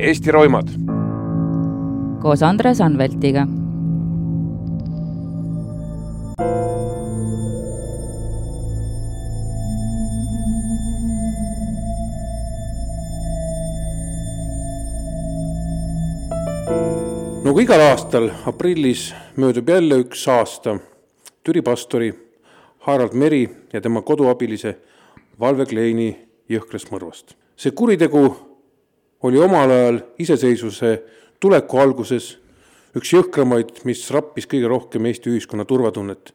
Eesti roimad. koos Andres Anveltiga. nagu igal aastal aprillis möödub jälle üks aasta Türi pastori Harald Meri ja tema koduabilise Valve Kleini jõhkrast mõrvast. see kuritegu oli omal ajal iseseisvuse tuleku alguses üks jõhkramaid, mis rappis kõige rohkem Eesti ühiskonna turvatunnet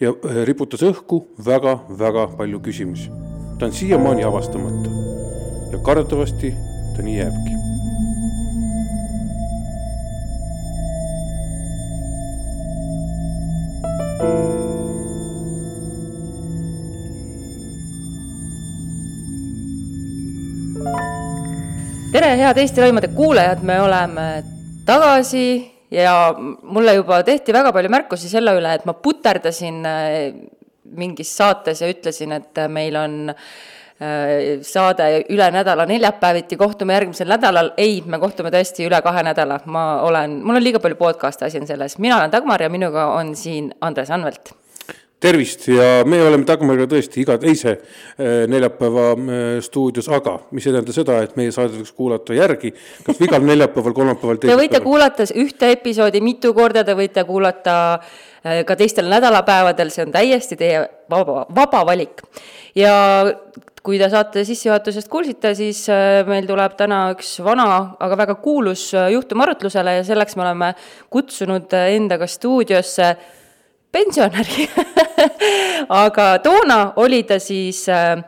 ja äh, riputas õhku väga-väga palju küsimusi. ta on siiamaani avastamata ja kardetavasti ta nii jääbki tere, head Eesti Roimade kuulajad, me oleme tagasi ja mulle juba tehti väga palju märkusi selle üle, et ma puterdasin äh, mingis saates ja ütlesin, et meil on äh, saade üle nädala neljapäeviti, kohtume järgmisel nädalal. ei, me kohtume tõesti üle kahe nädala, ma olen, mul on liiga palju podcast'e, asi on selles. mina olen Dagmar ja minuga on siin Andres Anvelt tervist ja me oleme Dagmariga tõesti iga teise eh, neljapäeva eh, stuudios, aga mis ei tähenda seda, et meie saadet võiks kuulata järgi, kas igal neljapäeval, kolmapäeval, Te võite kuulata ühte episoodi mitu korda, te võite kuulata eh, ka teistel nädalapäevadel, see on täiesti teie vaba, vaba valik. ja kui te saate sissejuhatusest kuulsite, siis meil tuleb täna üks vana, aga väga kuulus juhtum arutlusele ja selleks me oleme kutsunud endaga stuudiosse pensionäri aga toona oli ta siis äh,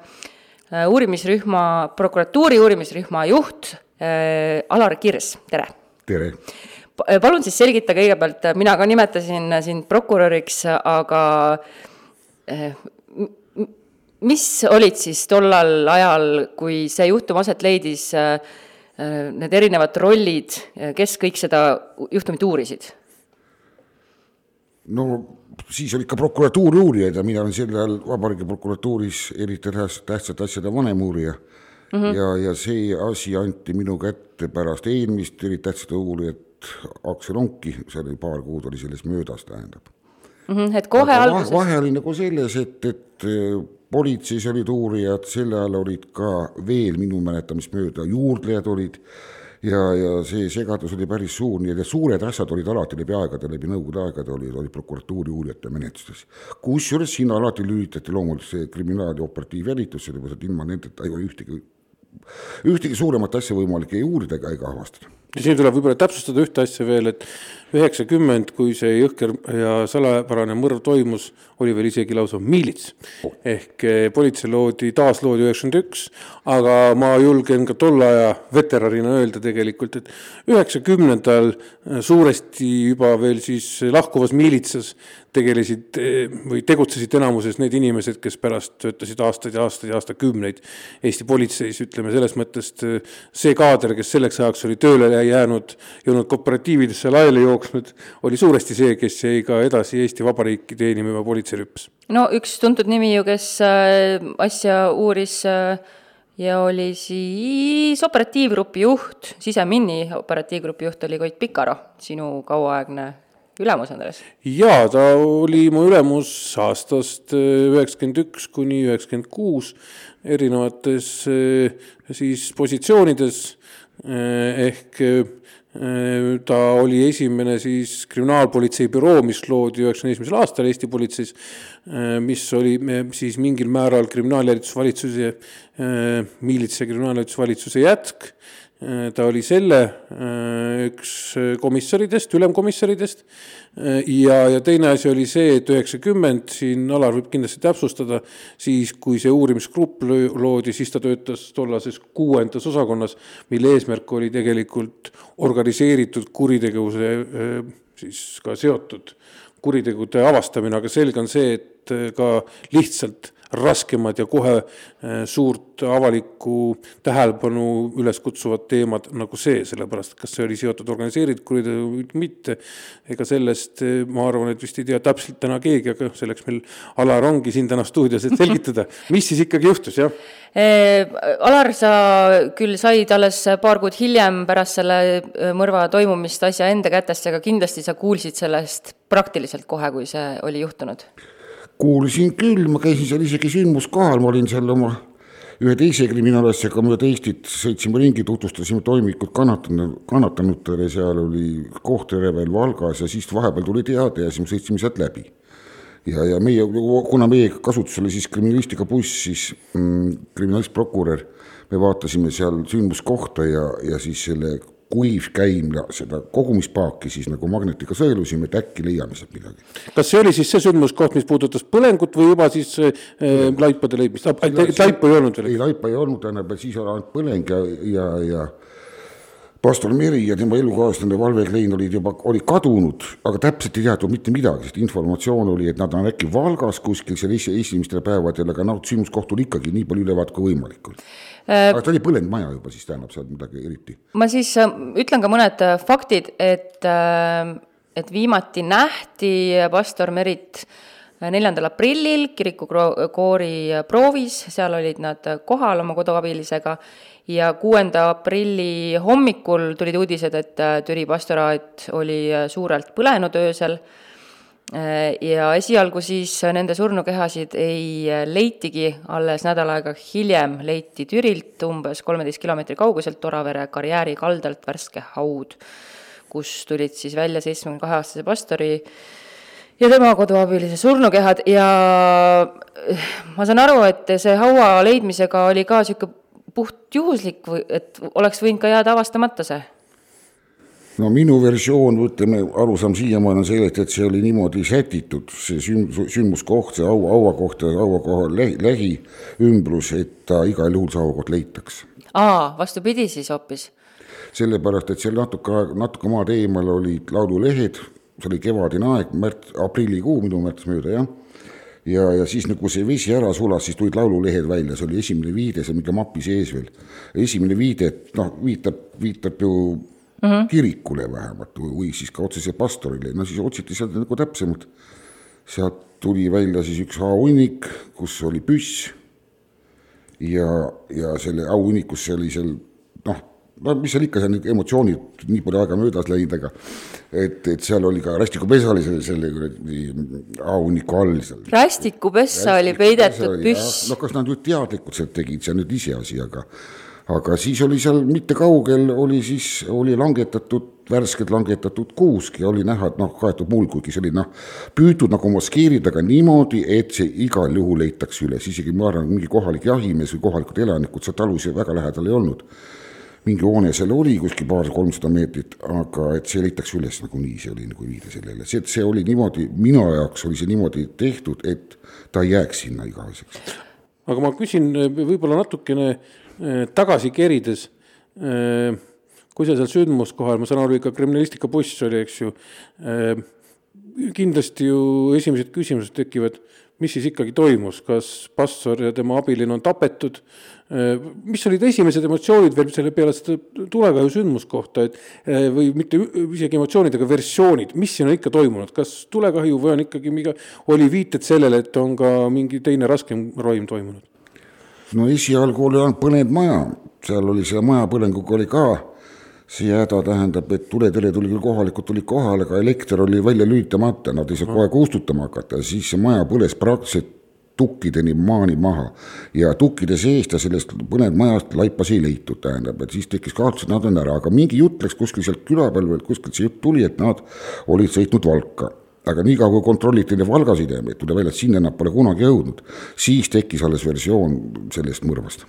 uurimisrühma, prokuratuuri uurimisrühma juht äh, Alar Kirs, tere! tere! palun siis selgita kõigepealt, mina ka nimetasin sind prokuröriks, aga äh, mis olid siis tollal ajal, kui see juhtum aset leidis, äh, need erinevad rollid, kes kõik seda juhtumit uurisid? no siis oli ikka prokuratuuri uurijaid ja mina olin sel ajal Vabariigi Prokuratuuris eriti tähtsate asjade vanemuurija mm. -hmm. ja, ja see asi anti minu kätte pärast eelmist eriti tähtsate uurijat Aksel Onki, see oli paar kuud oli sellest möödas, tähendab mm. -hmm, et kohe Aga alguses. vahe oli nagu selles, et, et äh, politseis olid uurijad, sel ajal olid ka veel minu mäletamist mööda juurdlejad olid ja, ja see segadus oli päris suur, nii et suured asjad olid alati läbi aegade, läbi nõukogude aegade olid, olid prokuratuuri uurijate menetlustes. kusjuures sinna alati lülitati loomulikult see kriminaal- ja operatiivjälitus, sellepärast et ilma nendeta ei ole ühtegi, ühtegi suuremat asja võimalik ei uurida ega, ega avastada. Ja siin tuleb võib-olla täpsustada ühte asja veel, et üheksakümmend, kui see jõhker ja salapärane mõrv toimus, oli veel isegi lausa miilits. ehk eh, politsei loodi, taasloodi üheksakümmend üks, aga ma julgen ka tolle aja veteranina öelda tegelikult, et üheksakümnendal suuresti juba veel siis lahkuvas miilitsas tegelesid või tegutsesid enamuses need inimesed, kes pärast töötasid aastaid ja aastaid ja aastakümneid Eesti politseis, ütleme selles mõttes see kaader, kes selleks ajaks oli tööle jäänud, jõudnud kooperatiividesse laiali jooksnud, oli suuresti see, kes jäi ka edasi Eesti Vabariiki teenima politseirüppes. no üks tuntud nimi ju, kes äh, asja uuris äh, ja oli siis operatiivgrupi juht, siseminni operatiivgrupi juht oli Koit Pikaro, sinu kauaaegne ülemus, Andres? jaa, ta oli mu ülemus aastast äh, üheksakümmend üks kuni üheksakümmend kuus erinevates siis positsioonides ehk Äh, ta oli esimene siis kriminaalpolitsei büroo, mis loodi üheksakümne esimesel aastal Eesti politseis, äh, mis oli siis mingil määral kriminaaljälitusvalitsuse, äh, miilitsa kriminaaljälitusvalitsuse jätk Äh, ta oli selle äh, üks komissaridest, ülemkomissaridest äh, ja, ja teine asi oli see, et üheksakümmend, siin Alar võib kindlasti täpsustada, siis kui see uurimisgrupp loodi, siis ta töötas tollases kuuendas osakonnas, mille eesmärk oli tegelikult organiseeritud kuritegevuse siis ka seotud kuritegude avastamine, aga selge on see, et ka lihtsalt raskemad ja kohe suurt avalikku tähelepanu üles kutsuvad teemad nagu see, sellepärast kas see oli seotud organiseeritud kuriteoga või mitte. ega sellest ma arvan, et vist ei tea täpselt täna keegi, aga selleks meil Alar ongi siin täna stuudios, et selgitada, mis siis ikkagi juhtus, jah Alar, sa küll said alles paar kuud hiljem pärast selle mõrva toimumist asja enda kätest, aga kindlasti sa kuulsid sellest praktiliselt kohe, kui see oli juhtunud? Kuulsin küll, ma käisin seal isegi sündmuskohal, ma olin seal oma ühe teise kriminaalasjaga mööda Eestit sõitsime ringi, tutvustasime toimikut kannatanud, kannatanutele, seal oli Kohtla-Järvel, Valgas ja siis vahepeal tuli teade ja siis me sõitsime sealt läbi. Ja, ja meie, kuna meie kasutus oli siis kriminalistikabuss, siis mm, kriminalistprokurör, me vaatasime seal sündmuskohta ja, ja siis selle kuivkäimla, seda kogumispaaki siis nagu magnetiga sõelusime, et äkki leiame sealt midagi. kas see oli siis see sündmuskoht, mis puudutas põlengut või juba siis äh, laipade leidmist, laipa ei olnud veel? ei, laipa ei olnud, tähendab, siis oli ainult põleng ja, ja, ja pastor Meri ja tema elukaaslane Valve Klein olid juba, olid kadunud, aga täpselt ei teatud mitte midagi, sest informatsioon oli, et nad on äkki Valgas kuskil seal esimestel päevadel, aga noh, sündmuskohtul ikkagi nii palju ülevaat kui võimalik oli. Aga ta oli põlenud maja juba, siis tähendab seal midagi eriti. ma siis äh, ütlen ka mõned äh, faktid, et, äh, et viimati nähti pastor Merit neljandal aprillil kirikukoori proovis, seal olid nad kohal oma koduabilisega. Ja kuuenda aprilli hommikul tulid uudised, et äh, Türi pastoraat oli äh, suurelt põlenud öösel. äh, ja esialgu siis nende surnukehasid ei leitigi, alles nädal aega hiljem leiti Türilt umbes kolmeteist kilomeetri kauguselt Oravere karjääri kaldalt värske haud, kus tulid siis välja seitsmekümne kahe aastase pastori ja tema koduabilise surnukehad ja ma saan aru, et see haua leidmisega oli ka niisugune puht juhuslik või et oleks võinud ka jääda avastamata see? No minu versioon, ütleme, arusaam siiamaani on sellest, et see oli niimoodi sätitud, see süm-, sündmuskoht, see haua, hauakoht ja hauakoha lähi, lähiümbrus, et ta igal juhul see hauakoht leitaks. aa, vastupidi siis hoopis? sellepärast, et seal natuke, natuke maad eemal olid laululehed, see oli kevadine aeg, märt-, aprillikuu minu mäletamist mööda, jah ja, ja siis nagu see vesi ära sulas, siis tulid laululehed välja, see oli esimene viide, see on mingi mapi sees veel. esimene viide, et noh, viitab, viitab ju mm -hmm. kirikule vähemalt või, siis ka otseselt pastorile, no siis otsiti sealt nagu täpsemalt. sealt tuli välja siis üks auhunnik, kus oli püss ja, ja selle auhunnikus oli seal noh no mis seal ikka, seal need emotsioonid nii palju aega möödas läinud, aga et, et seal oli ka rästikupesa oli selle, selle kuradi auhunniku all seal. rästikupessa oli peidetud püss. no kas nad nüüd teadlikult sealt tegid, see on nüüd iseasi, aga aga siis oli seal mitte kaugel, oli siis, oli langetatud, värskelt langetatud kuusk ja oli näha, et noh, kaetud muld, kuigi see oli noh, püütud nagu maskeerida, aga niimoodi, et see igal juhul leitakse üles, isegi ma arvan, mingi kohalik jahimees või kohalikud elanikud seal talus väga lähedal ei olnud. Mingi hoone seal oli kuskil paar-kolmsada meetrit, aga et see leitakse üles nagunii, see oli nagu viide sellele, see, see oli niimoodi, minu jaoks oli see niimoodi tehtud, et ta ei jääks sinna igaveseks. aga ma küsin võib-olla natukene eh, tagasi kerides, eh, kui sa seal sündmuskohal, ma saan aru, ikka kriminalistikabuss oli, eks ju, eh, kindlasti ju esimesed küsimused tekivad, mis siis ikkagi toimus, kas pastor ja tema abiline on tapetud Äh, mis olid esimesed emotsioonid veel selle peale seda tulekahju sündmuskohta, et äh, või mitte isegi emotsioonid, aga versioonid, mis siin on ikka toimunud, kas tulekahju või on ikkagi mingi, oli viited sellele, et on ka mingi teine raskem roim toimunud? No esialgu oli ainult põlenud maja, seal oli selle maja põlenguga oli ka. See häda tähendab, et tuletõrje tuli küll kohalikud tulid kohale, aga elekter oli välja lülitamata, nad ei saa kohe kustutama hakata, siis see maja põles praktiliselt tukkideni maani maha. Ja tukkide seest ja sellest põnev majast laipas ei leitud, tähendab, et siis tekkis kahtlus, et nad on ära, aga mingi jutt läks kuskil sealt küla peal veel, kuskilt see jutt tuli, et nad olid sõitnud Valka aga niikaua, kui kontrolliti nende Valga sidemeid, tuli välja, et sinna nad pole kunagi jõudnud, siis tekkis alles versioon sellest mõrvast.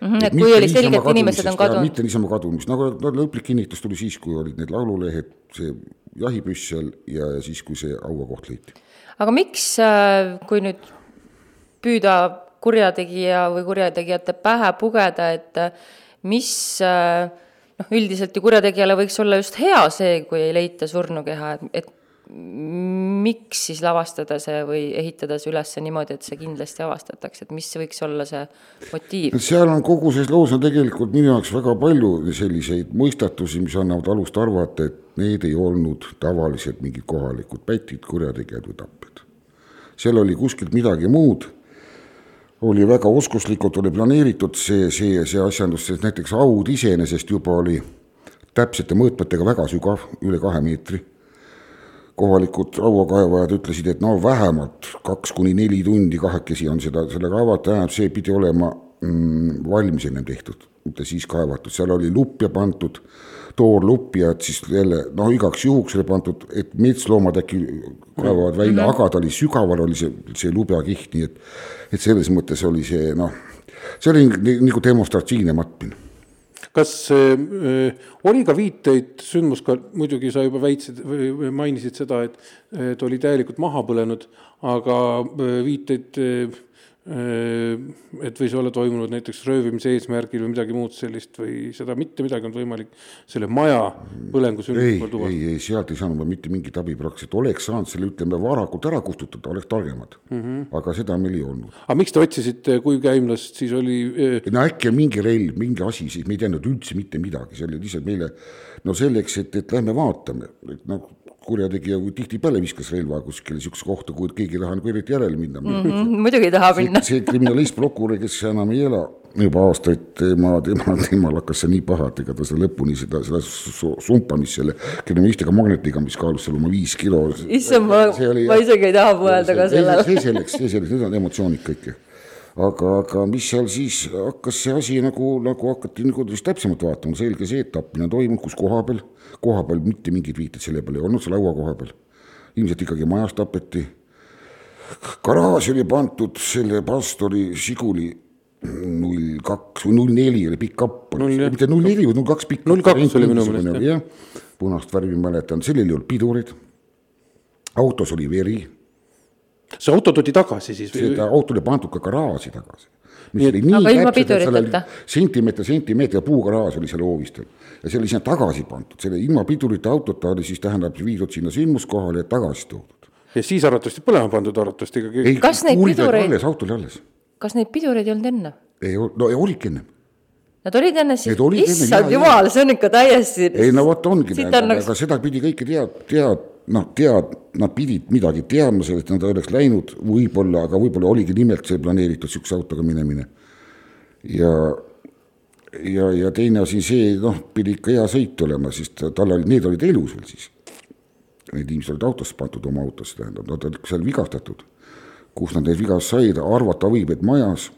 Mm -hmm, et kui oli selge, et inimesed on kadunud. mitte niisama kadumist, nagu no, lõplik kinnitus tuli siis, kui olid need laululehed, see jahipüss seal ja, ja siis, kui see hauakoht leiti. Aga miks, äh, kui nüüd püüda kurjategija või kurjategijate pähe pugeda, et äh, mis äh, noh, üldiselt ju kurjategijale võiks olla just hea see, kui ei leita surnukeha, et, et miks siis lavastada see või ehitada see üles niimoodi, et see kindlasti avastatakse, et mis võiks olla see motiiv? seal on kogu selles loos on tegelikult minu jaoks väga palju selliseid mõistatusi, mis annavad alust arvata, et need ei olnud tavaliselt mingid kohalikud pätid, kurjategijad või tapjad. seal oli kuskilt midagi muud, oli väga oskuslikult oli planeeritud see, see, see asjandus, sest näiteks haud iseenesest juba oli täpsete mõõtmetega väga sügav, üle kahe meetri kohalikud rauakaevajad ütlesid, et no vähemalt kaks kuni neli tundi kahekesi on seda, selle kaevata, tähendab, see pidi olema mm, valmis ennem tehtud, mitte siis kaevatud, seal oli lupja pandud, toorlupp ja et siis jälle noh, igaks juhuks oli pandud, et metsloomad äkki kaevavad välja mm, -hmm. aga ta oli sügaval, oli see, see lubjakiht, nii et, et selles mõttes oli see noh, see oli nagu demonstratiivne matmine kas äh, oli ka viiteid sündmuskaart, muidugi sa juba väitsid või mainisid seda, et, et oli täielikult maha põlenud, aga äh, viiteid Äh, et võis olla toimunud näiteks röövimise eesmärgil või midagi muud sellist või seda mitte midagi olnud võimalik selle maja põlengu sündmusel tuvastada? ei, ei, sealt ei saanud me mitte mingit abi praktiliselt, oleks saanud selle, ütleme, varakult ära kustutada, oleks targemad mm. -hmm. aga seda meil ei olnud. aga miks te otsisite kuivkäimlast, siis oli äh, no äkki on mingi relv, mingi asi, siis me ei teadnud üldse mitte midagi, see oli lihtsalt meile no selleks, et, et lähme vaatame, et noh, kurjategija tihtipeale viskas relva kuskile siukse kohta, kui keegi ei taha nagu eriti järele minna mm. -hmm, muidugi ei taha minna. see kriminalist, prokurör, kes enam ei ela juba aastaid, tema, tema, temal hakkas see nii paha, et ega ta seda lõpuni seda, seda sumpamist selle kriminalistiga magnetiga, mis kaalus seal oma viis kilo. issand, ma, ma isegi ei taha mõelda ka sellele. see selleks, see selleks, need on emotsioonid kõik aga, aga mis seal siis hakkas see asi nagu, nagu hakati nagu täpsemalt vaatama, selge see, et tapmine on toimunud, kus koha peal, koha peal mitte mingeid viiteid selle peale ei olnud, see laua koha peal. ilmselt ikkagi majas tapeti. garaaž oli pandud selle pastori Žiguli null kaks või null neli oli pikk-up, mitte null neli, vaid null kaks pikk. null kaks oli minu meelest jah, punast värvi mäletan, sellel ei olnud pidurid. autos oli veri see auto toodi tagasi siis? seda auto oli pandud ka garaaži tagasi. mis oli nii aga ilma piduriteta? sentimeeter, sentimeeter puugaraaž oli seal hoovistel ja see oli sinna tagasi pandud, selle ilma pidurita autota oli siis tähendab viidud sinna sündmuskohale ja tagasi toodud. ja siis arvatavasti põlema pandud arvatavasti ikkagi. kas neid pidureid? alles, auto oli alles. kas neid pidureid ei olnud enne? ei, no olidki ennem Nad olid enne siis, issand jumal, see on ikka täiesti. ei no vot ongi, aga, aga seda pidi kõike tead, tead, noh, tead, nad pidid midagi teadma sellest, nad oleks läinud võib-olla, aga võib-olla oligi nimelt see planeeritud sihukese autoga minemine. ja, ja, ja teine asi see, noh, pidi ikka hea sõit olema, siis tal oli, need olid elus veel siis. Need inimesed olid autosse pandud oma autosse, tähendab, nad olid seal vigastatud. kus nad need vigast said, arvata võib, et majas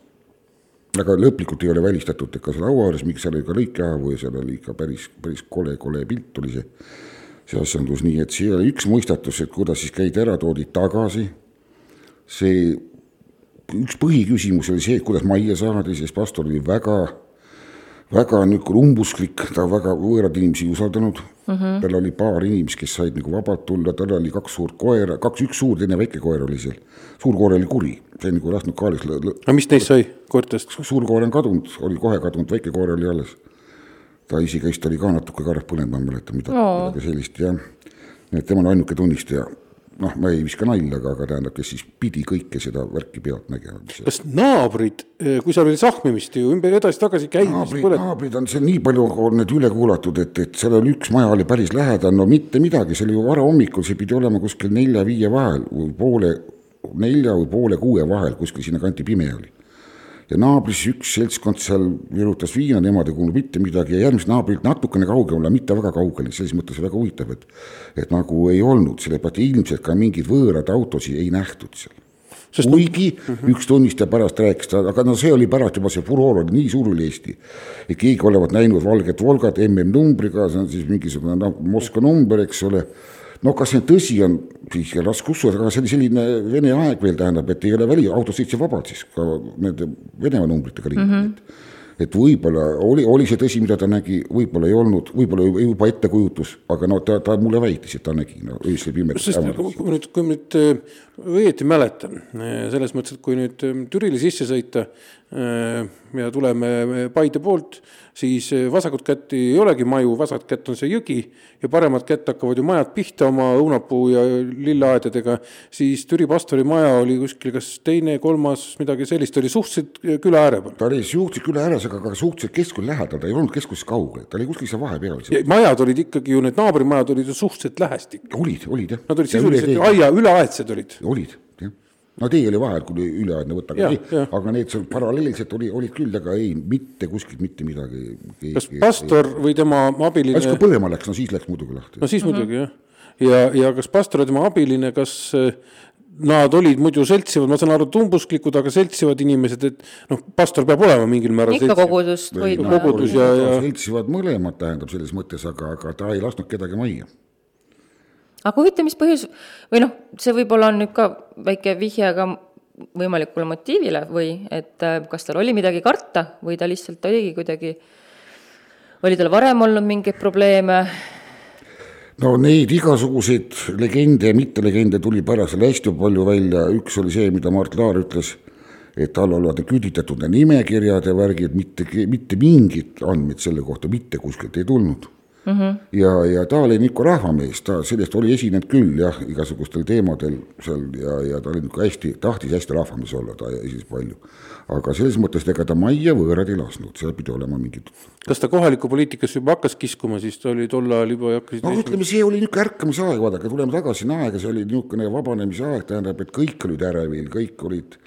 aga lõplikult ei ole välistatud, et ka seal laua ääres, miks seal oli ka lõikehaavu ja seal oli ikka päris, päris kole, kole pilt oli see see asjandus nii, et see oli üks mõistatus, et kuidas siis käidi ära, toodi tagasi. see, üks põhiküsimus oli see, kuidas majja saadi, sest pastor oli väga, väga niisugune umbusklik, ta väga võõraid inimesi ei usaldanud mm. -hmm. tal oli paar inimest, kes said nagu vabalt tulla, tal oli kaks suurt koera, kaks, üks suur, teine väike koer oli seal. suur koer oli kuri, see nagu lasknud kaalis. aga mis neist sai, koertest? suur koer on kadunud, oli kohe kadunud, väike koer oli alles ta isikeist oli ka natuke karv põlenud, ma ei mäleta midagi no., midagi sellist jah. nii et tema on ainuke tunnistaja noh, ma ei viska nalja, aga, aga tähendab, kes siis pidi kõike seda värki pealt nägema. kas naabrid, eh, kui seal oli sahmimist ju ümber edasi-tagasi käimist. naabrid põlet..., naabrid on seal nii palju on need üle kuulatud, et, et seal oli üks maja oli päris lähedal, no mitte midagi, see oli ju varahommikul, see pidi olema kuskil nelja-viie vahel või poole nelja või poole kuue vahel, kuskil sinna kanti pime oli ja naabris üks seltskond seal virutas viina, nemad ei kuulnud mitte midagi ja järgmised naabrid natukene kaugemale, mitte väga kaugele, selles mõttes väga huvitav, et et nagu ei olnud, sellepärast ilmselt ka mingeid võõraid autosid ei nähtud seal. Sest kuigi mm -hmm. üks tunnistaja pärast rääkis, aga no see oli pärast juba see furoor oli nii suur üle Eesti. et keegi olevat näinud valget Volgat MM-numbriga, see on siis mingisugune noh, Moskva number, eks ole no kas see tõsi on, siis raske uskuda, aga see oli selline Vene aeg veel tähendab, et ei ole väli, autod sõitsid vabalt siis ka nende Venemaa numbritega ringi mm. -hmm. et võib-olla oli, oli see tõsi, mida ta nägi, võib-olla ei olnud, võib-olla juba ettekujutus, aga no ta, ta mulle väitis, et ta nägi no öösel pimedas. kui nüüd, kui ma nüüd äh, õieti mäletan, äh, selles mõttes, et kui nüüd äh, Türile sisse sõita ja tuleme Paide poolt, siis vasakut kätt ei olegi maju, vasakut kätt on see jõgi ja paremat kätt hakkavad ju majad pihta oma õunapuu ja lilleaedadega, siis Türi pastori maja oli kuskil kas teine, kolmas, midagi sellist, oli suhteliselt küla ääre peal. ta oli suhteliselt küla ääres, aga ka suhteliselt keskuse lähedal, ta ei olnud keskusest kaugel, ta oli kuskil seal vahepeal. majad olid ikkagi ju, need naabrimajad olid ju suhteliselt lähestik. olid, olid jah. Nad olid sisuliselt aia üleaedsed olid. olid, no tee oli vahel, kui üleaedne võtta, aga, ei, aga need seal paralleelselt oli, olid küll, aga ei, mitte kuskilt mitte midagi. kas pastor või tema abiline? siis kui põlema läks, no siis läks muidugi lahti. no siis mm -hmm. muidugi jah. ja, ja kas pastor ja tema abiline, kas äh, nad olid muidu seltsivad, ma saan aru, et umbusklikud, aga seltsivad inimesed, et noh, pastor peab olema mingil määral ikka kogudust hoidma. kogudus ja, ja. seltsivad mõlemad, tähendab selles mõttes, aga, aga ta ei lasknud kedagi majja aga huvitav, mis põhjus või noh, see võib-olla on nüüd ka väike vihje ka võimalikule motiivile või et äh, kas tal oli midagi karta või ta lihtsalt oligi kuidagi, oli tal varem olnud mingeid probleeme? no neid igasuguseid legende ja mittelegende tuli pärasel hästi palju välja, üks oli see, mida Mart Laar ütles, et tal olevat küüditatud nimekirjad ja värgid, mitte, mitte mingit andmeid selle kohta mitte kuskilt ei tulnud mm. -hmm. ja, ja ta oli niisugune rahvamees, ta sellest oli esinenud küll jah, igasugustel teemadel seal ja, ja ta oli niisugune hästi, tahtis hästi rahvamees olla, ta esines palju. aga selles mõttes, ega ta majja võõrad ei lasknud, seal pidi olema mingid. kas ta kohalikku poliitikasse juba hakkas kiskuma, siis ta oli tol ajal juba hakkas. no ütleme, see oli niisugune ärkamise aeg, vaadake, tuleme tagasi sinna aega, see oli niisugune vabanemise aeg, tähendab, et kõik olid ärevil, kõik olid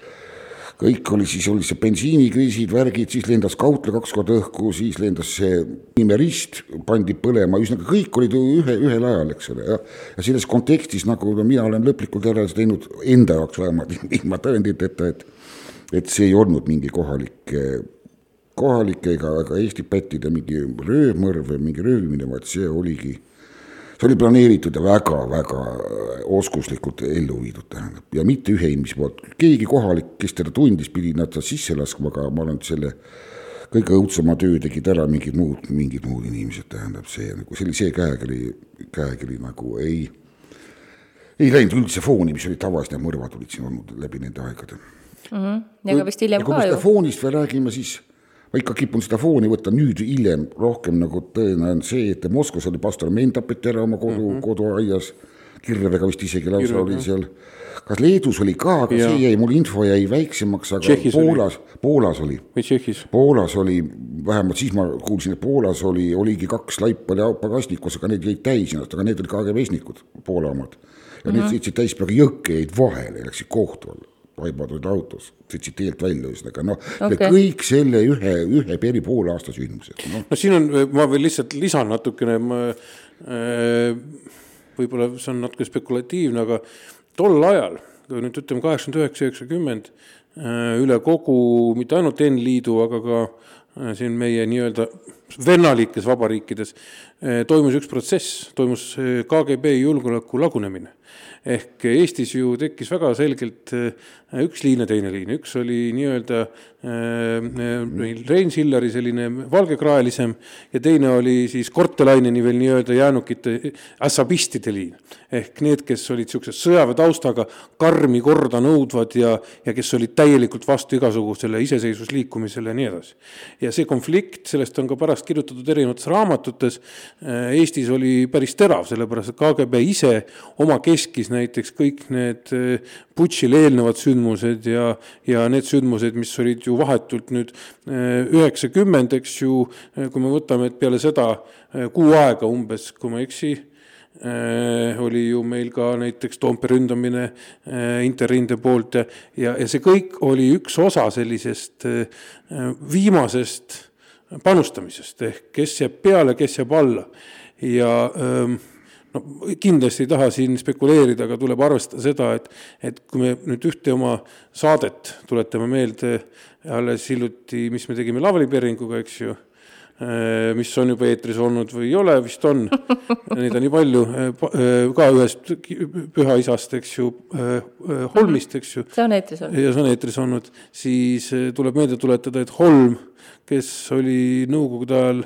kõik oli siis, oli see bensiinikriisid, värgid, siis lendas Kautla kaks korda õhku, siis lendas see nimerist, pandi põlema, ühesõnaga kõik olid ju ühe, ühel ajal, eks ole, ja ja selles kontekstis, nagu mina olen lõplikult järelduse teinud enda jaoks vähemalt, ilma tõenditeta, et et see ei olnud mingi kohalik kohalike ega, ega Eesti pättide mingi röövmõrv või mingi röövimine, vaid see oligi see oli planeeritud ja väga-väga oskuslikult ellu viidud, tähendab, ja mitte ühe inimese poolt, keegi kohalik, kes teda tundis, pidi nad sisse laskma, aga ma arvan, et selle kõige õudsema töö tegid ära mingid muud, mingid muud inimesed, tähendab see nagu, see oli see käekiri, käekiri nagu ei, ei läinud üldse fooni, mis oli tavaliselt, need mõrvad olid siin olnud läbi nende aegade mm. -hmm. ja ka vist hiljem ka ju. foonist veel räägime, siis ma ikka kipun seda fooni võtta nüüd hiljem rohkem nagu tõene on see, et Moskvas oli pastor Mein tapeti ära oma kodu mm, -hmm. koduaias, Kirvega vist isegi lausa Kirvega. oli seal. kas Leedus oli ka, aga ja. see jäi, mul info jäi väiksemaks, aga Tšehhis Poolas, Poolas oli. või Tšehhis? Poolas oli, vähemalt siis ma kuulsin, et Poolas oli, oligi kaks laipa ja pagasnikus, aga need jäid täis ennast, aga need olid KGB-snikud, Poola omad. ja mm -hmm. need sõitsid täis peaaegu jõkke jäid vahele, läksid kohtu alla vaibad olid autos, sõitsid teelt välja, ühesõnaga noh okay., kõik selle ühe, ühe peri poole aasta sündmused no.. no siin on, ma veel lihtsalt lisan natukene, ma äh, võib-olla see on natuke spekulatiivne, aga tol ajal, kui nüüd ütleme kaheksakümmend üheksa, üheksakümmend, äh, üle kogu, mitte ainult N-liidu, aga ka äh, siin meie nii-öelda vennalikes vabariikides toimus üks protsess, toimus KGB julgeoleku lagunemine ehk Eestis ju tekkis väga selgelt äh, üks liin ja teine liin, üks oli nii-öelda äh, Rein Sillari selline valgekraelisem ja teine oli siis Kortelaineni veel nii-öelda jäänukite assabistide liin. ehk need, kes olid niisuguse sõjaväe taustaga, karmi korda nõudvad ja, ja kes olid täielikult vastu igasugusele iseseisvusliikumisele ja nii edasi. ja see konflikt, sellest on ka pärast kirjutatud erinevates raamatutes, äh, Eestis oli päris terav, sellepärast et KGB ise omakeskis näiteks kõik need Butšile eh, eelnevad sündmused ja, ja need sündmused, mis olid ju vahetult nüüd eh, üheksakümmend, eks ju, eh, kui me võtame, et peale seda kuu aega umbes, kui ma ei eksi, oli ju meil ka näiteks Toompea ründamine Interrinde poolt ja, ja, ja see kõik oli üks osa sellisest viimasest panustamisest ehk kes jääb peale, kes jääb alla. Ja öö, ähm, no kindlasti ei taha siin spekuleerida, aga tuleb arvestada seda, et, et kui me nüüd ühte oma saadet tuletame meelde alles hiljuti, mis me tegime Lavly Perringuga, eks ju, mis on juba eetris olnud või ei ole, vist on. Neid on nii palju, ka ühest pühaisast, eks ju, Holmist, eks ju. see on eetris olnud. ja see on eetris olnud, siis tuleb meelde tuletada, et Holm, kes oli nõukogude ajal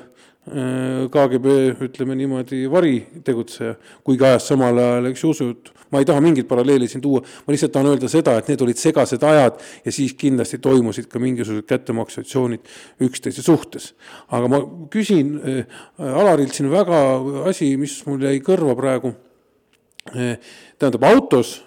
KGB, ütleme niimoodi, varitegutseja, kuigi ajas samal ajal, eks ju, usujuttu ma ei taha mingit paralleeli siin tuua, ma lihtsalt tahan öelda seda, et need olid segased ajad ja siis kindlasti toimusid ka mingisugused kättemaksuaktsioonid üksteise suhtes. aga ma küsin äh, Alarilt siin väga asi, mis mul jäi kõrva praegu äh,. tähendab autos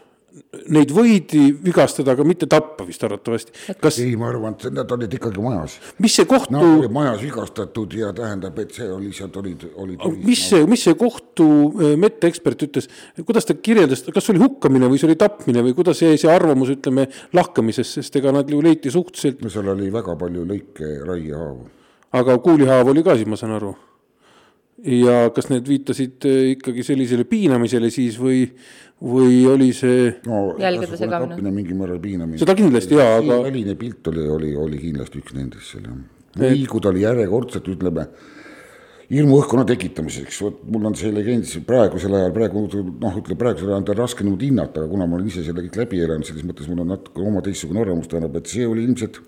neid võidi vigastada, aga mitte tappa vist arvatavasti. kas ei, ma arvan, et nad olid ikkagi majas. mis see kohtu Nad olid majas vigastatud ja tähendab, et see oli, sealt olid, olid mis see, mis see kohtu äh, medekspert ütles, kuidas ta kirjeldas, kas see oli hukkamine või see oli tapmine või kuidas jäi see arvamus, ütleme, lahkamisest, sest ega nad ju leiti suhteliselt no seal oli väga palju lõike, raiehaavu. aga kuulihaav oli ka siis, ma saan aru? Ja kas need viitasid äh, ikkagi sellisele piinamisele siis või, või oli see no Jälgede segamine. tapmine mingil määral piinamine. Seda kindlasti, jaa, aga- väline pilt oli, oli, oli kindlasti üks nendest seal jah. või kui ta oli järjekordselt, ütleme, hirmuõhkkonna tekitamiseks, vot mul on see legend siis praegusel ajal, praegu noh, ütleme praegusel ajal on ta raske niimoodi hinnata, aga kuna ma olen ise selle kõik läbi elanud, selles mõttes mul on natuke oma teistsugune arvamus, tähendab, et see oli ilmselt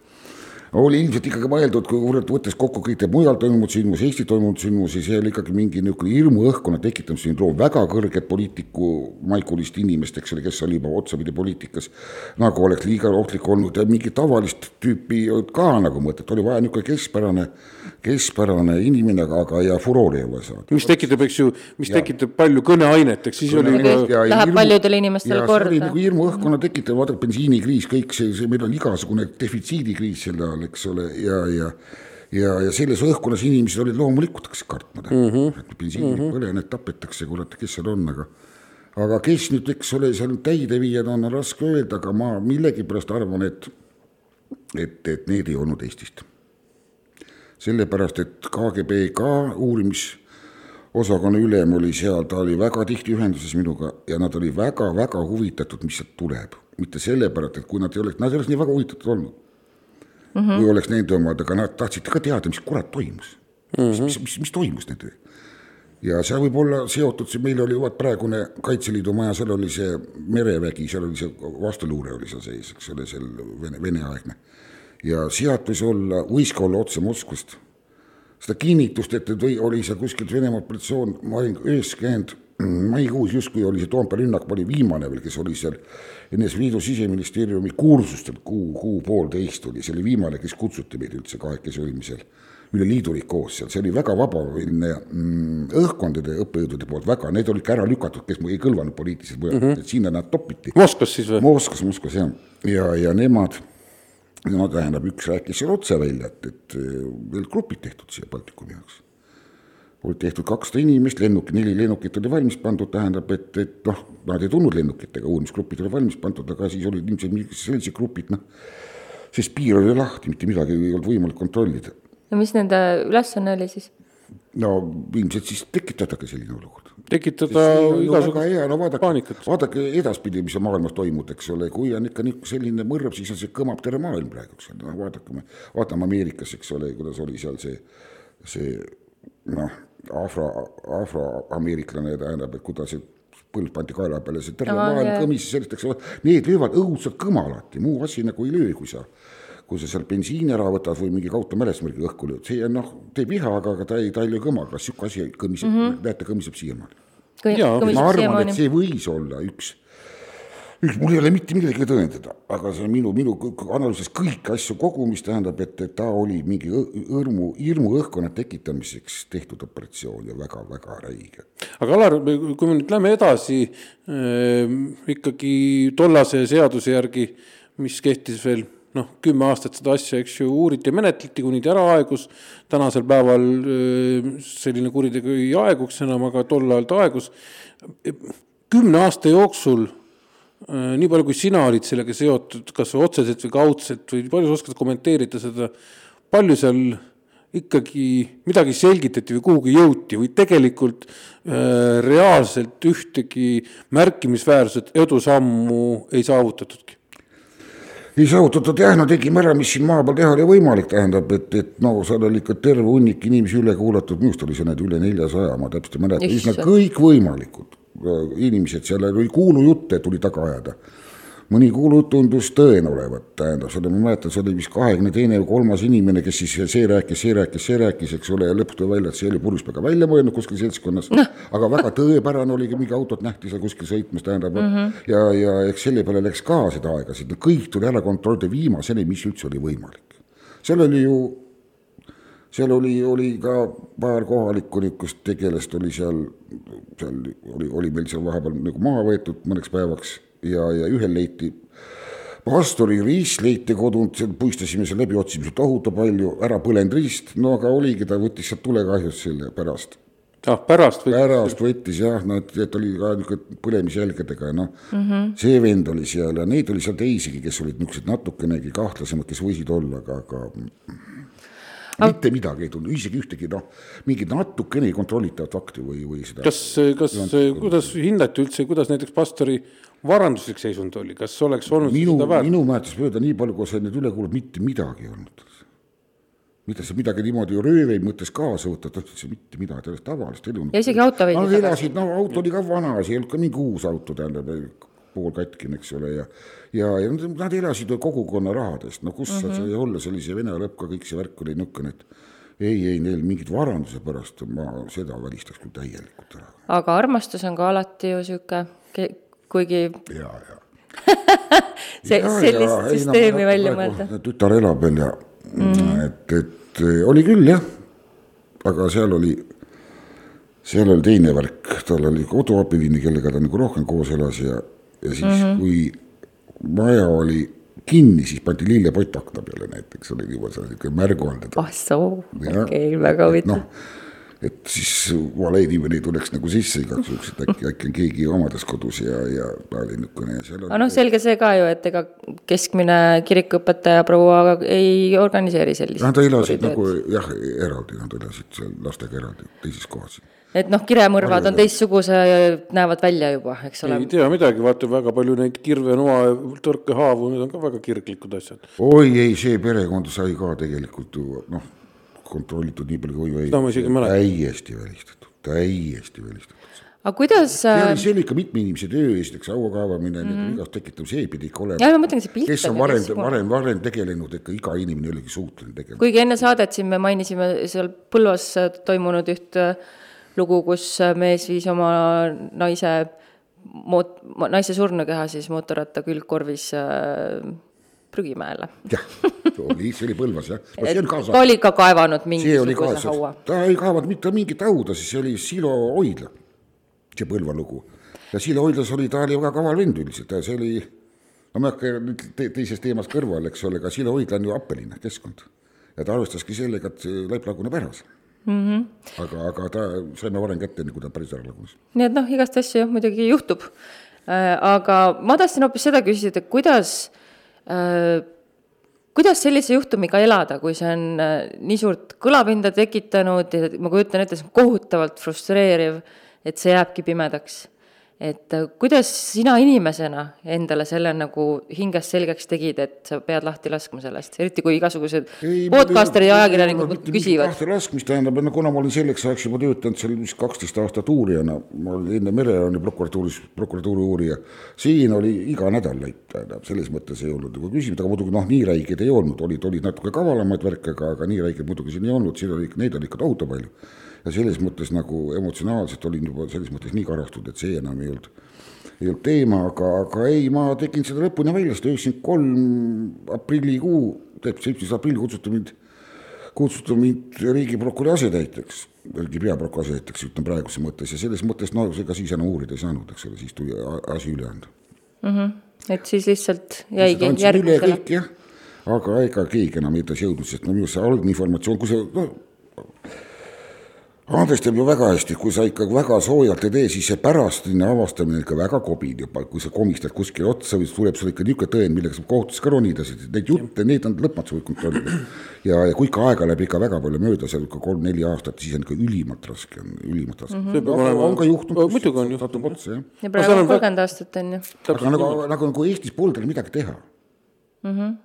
oli ilmselt ikkagi mõeldud, kui võttes kokku kõik need mujal toimunud sündmusi, Eestis toimunud sündmusi, see oli ikkagi mingi niisugune hirmuõhkkonna tekitamise sündroom, väga kõrget poliitikumaikulist inimest, eks ole, kes oli juba otsapidi poliitikas, nagu oleks liiga ohtlik olnud ja mingit tavalist tüüpi ka nagu mõtet, oli vaja niisugune keskpärane, keskpärane inimene, aga, aga ja furoori oli vaja saada. mis tekitab, eks ju, mis ja. tekitab palju kõneainet, eks siis oli Kõne- ka Läheb paljudele inimestele ja see oli korda. nagu hirmuõhkkonna tekitav, vaadake bensiinikriis, kõik see, see, meil on igasugune defitsiidikriis selle all, eks ole, ja, ja ja, ja selles õhkkonnas inimesed olid loomulikult hakkasid kartma mm, -hmm. et bensiini mm -hmm. põlened, tapetakse, kurat, kes seal on, aga aga kes nüüd, eks ole, seal täideviijad on, on raske öelda, aga ma millegipärast arvan, et et, et need ei olnud Eestist. Sellepärast, et KGB ka uurimisosakonna ülem oli seal, ta oli väga tihti ühenduses minuga ja nad olid väga-väga huvitatud, mis sealt tuleb. mitte sellepärast, et kui nad ei oleks, nad ei oleks nii väga huvitatud olnud mm. -hmm. kui oleks nende omad, aga nad tahtsid ka teada, mis kurat toimus mm. -hmm. mis, mis, mis, mis toimus nende ja seal võib olla seotud, see meil oli vaat praegune Kaitseliidu maja, seal oli see merevägi, seal oli see vastuluure oli seal sees, eks ole, seal vene, veneaegne. Ja sealt võis olla, võis ka olla otse Moskvast. seda kinnitust, et või oli seal kuskilt Venemaa operatsioon, ma olin üheksakümmend maikuus justkui oli see Toompea rünnak, ma olin viimane veel, kes oli seal NSV Liidu siseministeeriumi kursustel, kuu, kuu-poolteist oli, see oli viimane, kes kutsuti meid üldse kahekesi olime seal üle liidu olid koos seal, see oli väga vabaline mm, õhkkondade õppejõudude poolt väga, need olid ka ära lükatud, kes ei kõlvanud poliitiliselt mujal mm, -hmm. et sinna nad topiti. Moskvas siis või? Moskvas, Moskvas jah, ja, ja nemad, no tähendab, üks rääkis seal otse välja, et, et veel grupid tehtud siia Baltikumi jaoks. olid tehtud kakssada inimest, lennuk, neli lennukit oli valmis pandud, tähendab, et, et noh, nad ei tulnud lennukitega, uurimisgrupid olid valmis pandud, aga siis olid ilmselt sellised grupid, noh, sest piir oli lahti, mitte midagi ei olnud võimalik kontrollida ja mis nende ülesanne oli siis? no ilmselt siis tekitadagi selline olukord. Tekitada hea, no vaadake, paanikat. vaadake edaspidi, mis maailmas toimub, eks ole, kui on ikka selline mõrv, siis on see kõmab terve maailm praegu, eks ole, no vaadake, vaatame Ameerikas, eks ole, kuidas oli seal see, see noh, afro, afroameeriklane tähendab, et kuidas see põld pandi kaela peale, see terve Aa, maailm jah. kõmis ja sellist, eks ole, need löövad õudselt kõma alati, muu asi nagu ei löö, kui sa kui sa seal bensiini ära võtad või mingi kaudne mälesmärgi õhku lööd, see on noh, teeb viha, aga, aga ta ei, ta ei löö kõma, aga sihuke asi kõmiseb mm, -hmm. näete, kõmiseb siiamaani. Jaa, ma arvan, et see võis olla üks, üks, mul ei ole mitte midagi tõendada, aga see on minu, minu analüüsis kõiki asju kogu, mis tähendab, et, et ta oli mingi õrmu, hirmu õhkkonna tekitamiseks tehtud operatsioon ja väga-väga räige. aga Alar, kui me nüüd läheme edasi äh, ikkagi tollase seaduse järgi, mis kehtis veel noh, kümme aastat seda asja, eks ju, uuriti ja menetleti, kuni ta ära aegus. tänasel päeval selline kuritegu ei aeguks enam, aga tol ajal ta aegus. kümne aasta jooksul nii palju, kui sina olid sellega seotud, kas otseselt või kaudselt või palju sa oskad kommenteerida seda, palju seal ikkagi midagi selgitati või kuhugi jõuti või tegelikult reaalselt ühtegi märkimisväärset edusammu ei saavutatudki? Ei saavutatud jah, no tegime ära, mis siin maa peal teha oli võimalik, tähendab, et, et no seal oli ikka terve hunnik inimesi üle kuulatud, minu arust oli see nüüd üle neljasaja, ma täpselt ei mäleta, üsna kõikvõimalikud inimesed, seal oli kuulujutte tuli taga ajada mõni kuulujutt tundus tõene olevat, tähendab, seda ma mäletan, see oli vist kahekümne teine või kolmas inimene, kes siis see rääkis, see rääkis, see rääkis, eks ole, ja lõpuks tuli välja, et see oli purjuspäevaga välja mõelnud kuskil seltskonnas no., aga väga tõepärane oligi, mingi autot nähti seal kuskil sõitmas, tähendab mm, -hmm. ja, ja eks selle peale läks ka seda aega, sest kõik tuli ära kontrollida viimaseni, mis üldse oli võimalik. seal oli ju seal oli, oli ka paar kohalikku niisugust tegelast oli seal, seal oli, oli meil seal vahepeal nagu maha võetud mõneks päevaks ja, ja ühel leiti pastori riist leiti kodunt, puistasime seal läbi, otsime tohutu palju, ära põlenud riist, no aga oligi, ta võttis sealt tulekahjust selle pärast. ah, pärast võttis? pärast võttis jah, no et, et oli ka niisugune põlemisjälgedega ja noh mm -hmm., see vend oli seal ja neid oli seal teisigi, kes olid niisugused natukenegi kahtlasemad, kes võisid olla, aga, aga mitte midagi ei tulnud, isegi ühtegi noh, mingit natukene kontrollitavat fakti või, või seda. kas, kas, kuidas hindati üldse, kuidas näiteks pastori varanduslik seisund oli, kas oleks olnud minu, minu mäletamist mööda, nii palju, kui sa nüüd üle kuulad, mitte midagi ei olnud. mitte sa midagi niimoodi röövi mõttes kaasa võtad, üldse mitte midagi, täiesti tavalist elu. ja isegi auto veidi. Nad elasid, no auto oli ka vana, see ei olnud ka mingi uus auto, tähendab, poolkatkine, eks ole, ja ja, ja nad elasid kogukonna rahadest, no kus mm -hmm. sa sai olla sellise vene lõpp ka kõik see värk oli niisugune, et ei, ei neil mingit varanduse pärast ma seda välistaks küll täielikult ära. aga armastus on ka alati ju niisugune kuigi. ja, ja see, sellist ja, süsteemi no, välja mõelda. tütar elab veel ja mm et, et oli küll jah, aga seal oli, seal oli teine värk, tal oli koduabiline, kellega ta nagu rohkem koos elas ja, ja siis mm, -hmm. kui maja oli kinni, siis pandi lillepott akna peale näiteks, oli niimoodi niisugune märguande. ah soo, okei okay,, väga huvitav no, et siis vale inimene ei tuleks nagu sisse igaks juhuks, et äkki, äkki on keegi omades kodus ja, ja ta oli niisugune. aga noh, selge see ka ju, et ega keskmine kirikuõpetaja proua ei organiseeri sellist. Nad elasid nagu jah, eraldi, nad elasid seal lastega eraldi, teises kohas et noh, kiremõrvad on teistsuguse, näevad välja juba, eks ole. ei tea midagi, vaata väga palju neid kirve, noa, tõrkehaavu, need on ka väga kirglikud asjad. oi ei, see perekond sai ka tegelikult ju noh kontrollitud nii palju kui või. täiesti välistatud, täiesti välistatud. aga kuidas äh.... see oli ikka mitme inimese töö, esiteks haua kaevamine mm, -hmm. igast tekitav, see pidi ikka olema. ja ma mõtlengi, see pilt. kes on varem, varem, varem tegelenud, ikka iga inimene ei olegi suuteline tegema. kuigi enne saadet siin me mainisime seal Põlvas toimunud üht äh, lugu, kus äh, mees viis oma naise moot-, naise surnukeha siis mootorratta külgkorvis äh, prügimäele. jah, oli, see oli Põlvas jah. ta oli ka kaevanud mingisuguse haua. ta ei kaevanud mitte mingit hauda, siis see oli Silo Hoidla, see Põlva lugu. ja Silo Hoidlas oli, ta oli väga kaval vend üldiselt, see oli, no ma ei hakka nüüd te, teisest teemast kõrvale, eks ole, aga Silo Hoidla on ju appeline keskkond. ja ta arvestaski sellega, et laip laguneb ära mm. -hmm. aga, aga ta saime varem kätte, enne kui ta päris ära lagunes. nii et noh, igast asju jah, muidugi juhtub äh,. aga ma tahtsin hoopis seda küsida, et kuidas kuidas sellise juhtumiga elada, kui see on äh, nii suurt kõlapinda tekitanud ja ma kujutan ette, see on kohutavalt frustreeriv, et see jääbki pimedaks et äh, kuidas sina inimesena endale selle nagu hingest selgeks tegid, et sa pead lahti laskma sellest, eriti kui igasugused podcasterid ja ajakirjanikud küsivad? lahti laskmist tähendab, kuna ma olin selleks ajaks juba töötanud seal vist kaksteist aastat uurijana, ma olin enne Mererani prokuratuuris, prokuratuuri uurija, siin oli iga nädal läik, tähendab, selles mõttes ei olnud nagu küsimust, aga muidugi noh, nii räigeid ei olnud, olid, olid natuke kavalamaid värke, aga, aga nii räigeid muidugi siin ei olnud, siin oli, neid oli ikka tohutu palju ja selles mõttes nagu emotsionaalselt olin juba selles mõttes nii karastunud, et see enam ei olnud, ei olnud teema, aga, aga ei, ma tegin seda lõpuni välja, sest üheksakümmend kolm aprillikuu, täpselt seitsmes aprill kutsuti mind, kutsuti mind riigiprokuröri asetäitjaks, riigi peaprokuröri asetäitjaks, ütlen praeguse mõttes ja selles mõttes no ega siis enam uurida ei saanud, eks ole, siis tuli asi üle anda mm. -hmm. et siis lihtsalt jäigi järgmisele. jah, aga ega keegi enam edasi jõudnud, sest no minu arust see algne informatsioon, kui see no, Andres teeb ju väga hästi, kui sa ikka väga soojalt ei tee, siis see pärastine avastamine ikka väga kobib juba, kui sa komistad kuskile otsa või tuleb sulle ikka niisugune tõend, millega saab kohtusse ka ronida, neid jutte, neid on lõpmatu kontrollida. ja, ja kui ikka aega läheb ikka väga palju mööda, seal ikka kolm-neli aastat, siis on ikka ülimalt raske, on ülimalt raske mm. -hmm. Aga, olema... on ka juhtunud. muidugi on juhtunud. ja praegu on kolmkümmend aastat on ju. aga nagu, nagu, nagu Eestis polnud midagi teha mm. -hmm.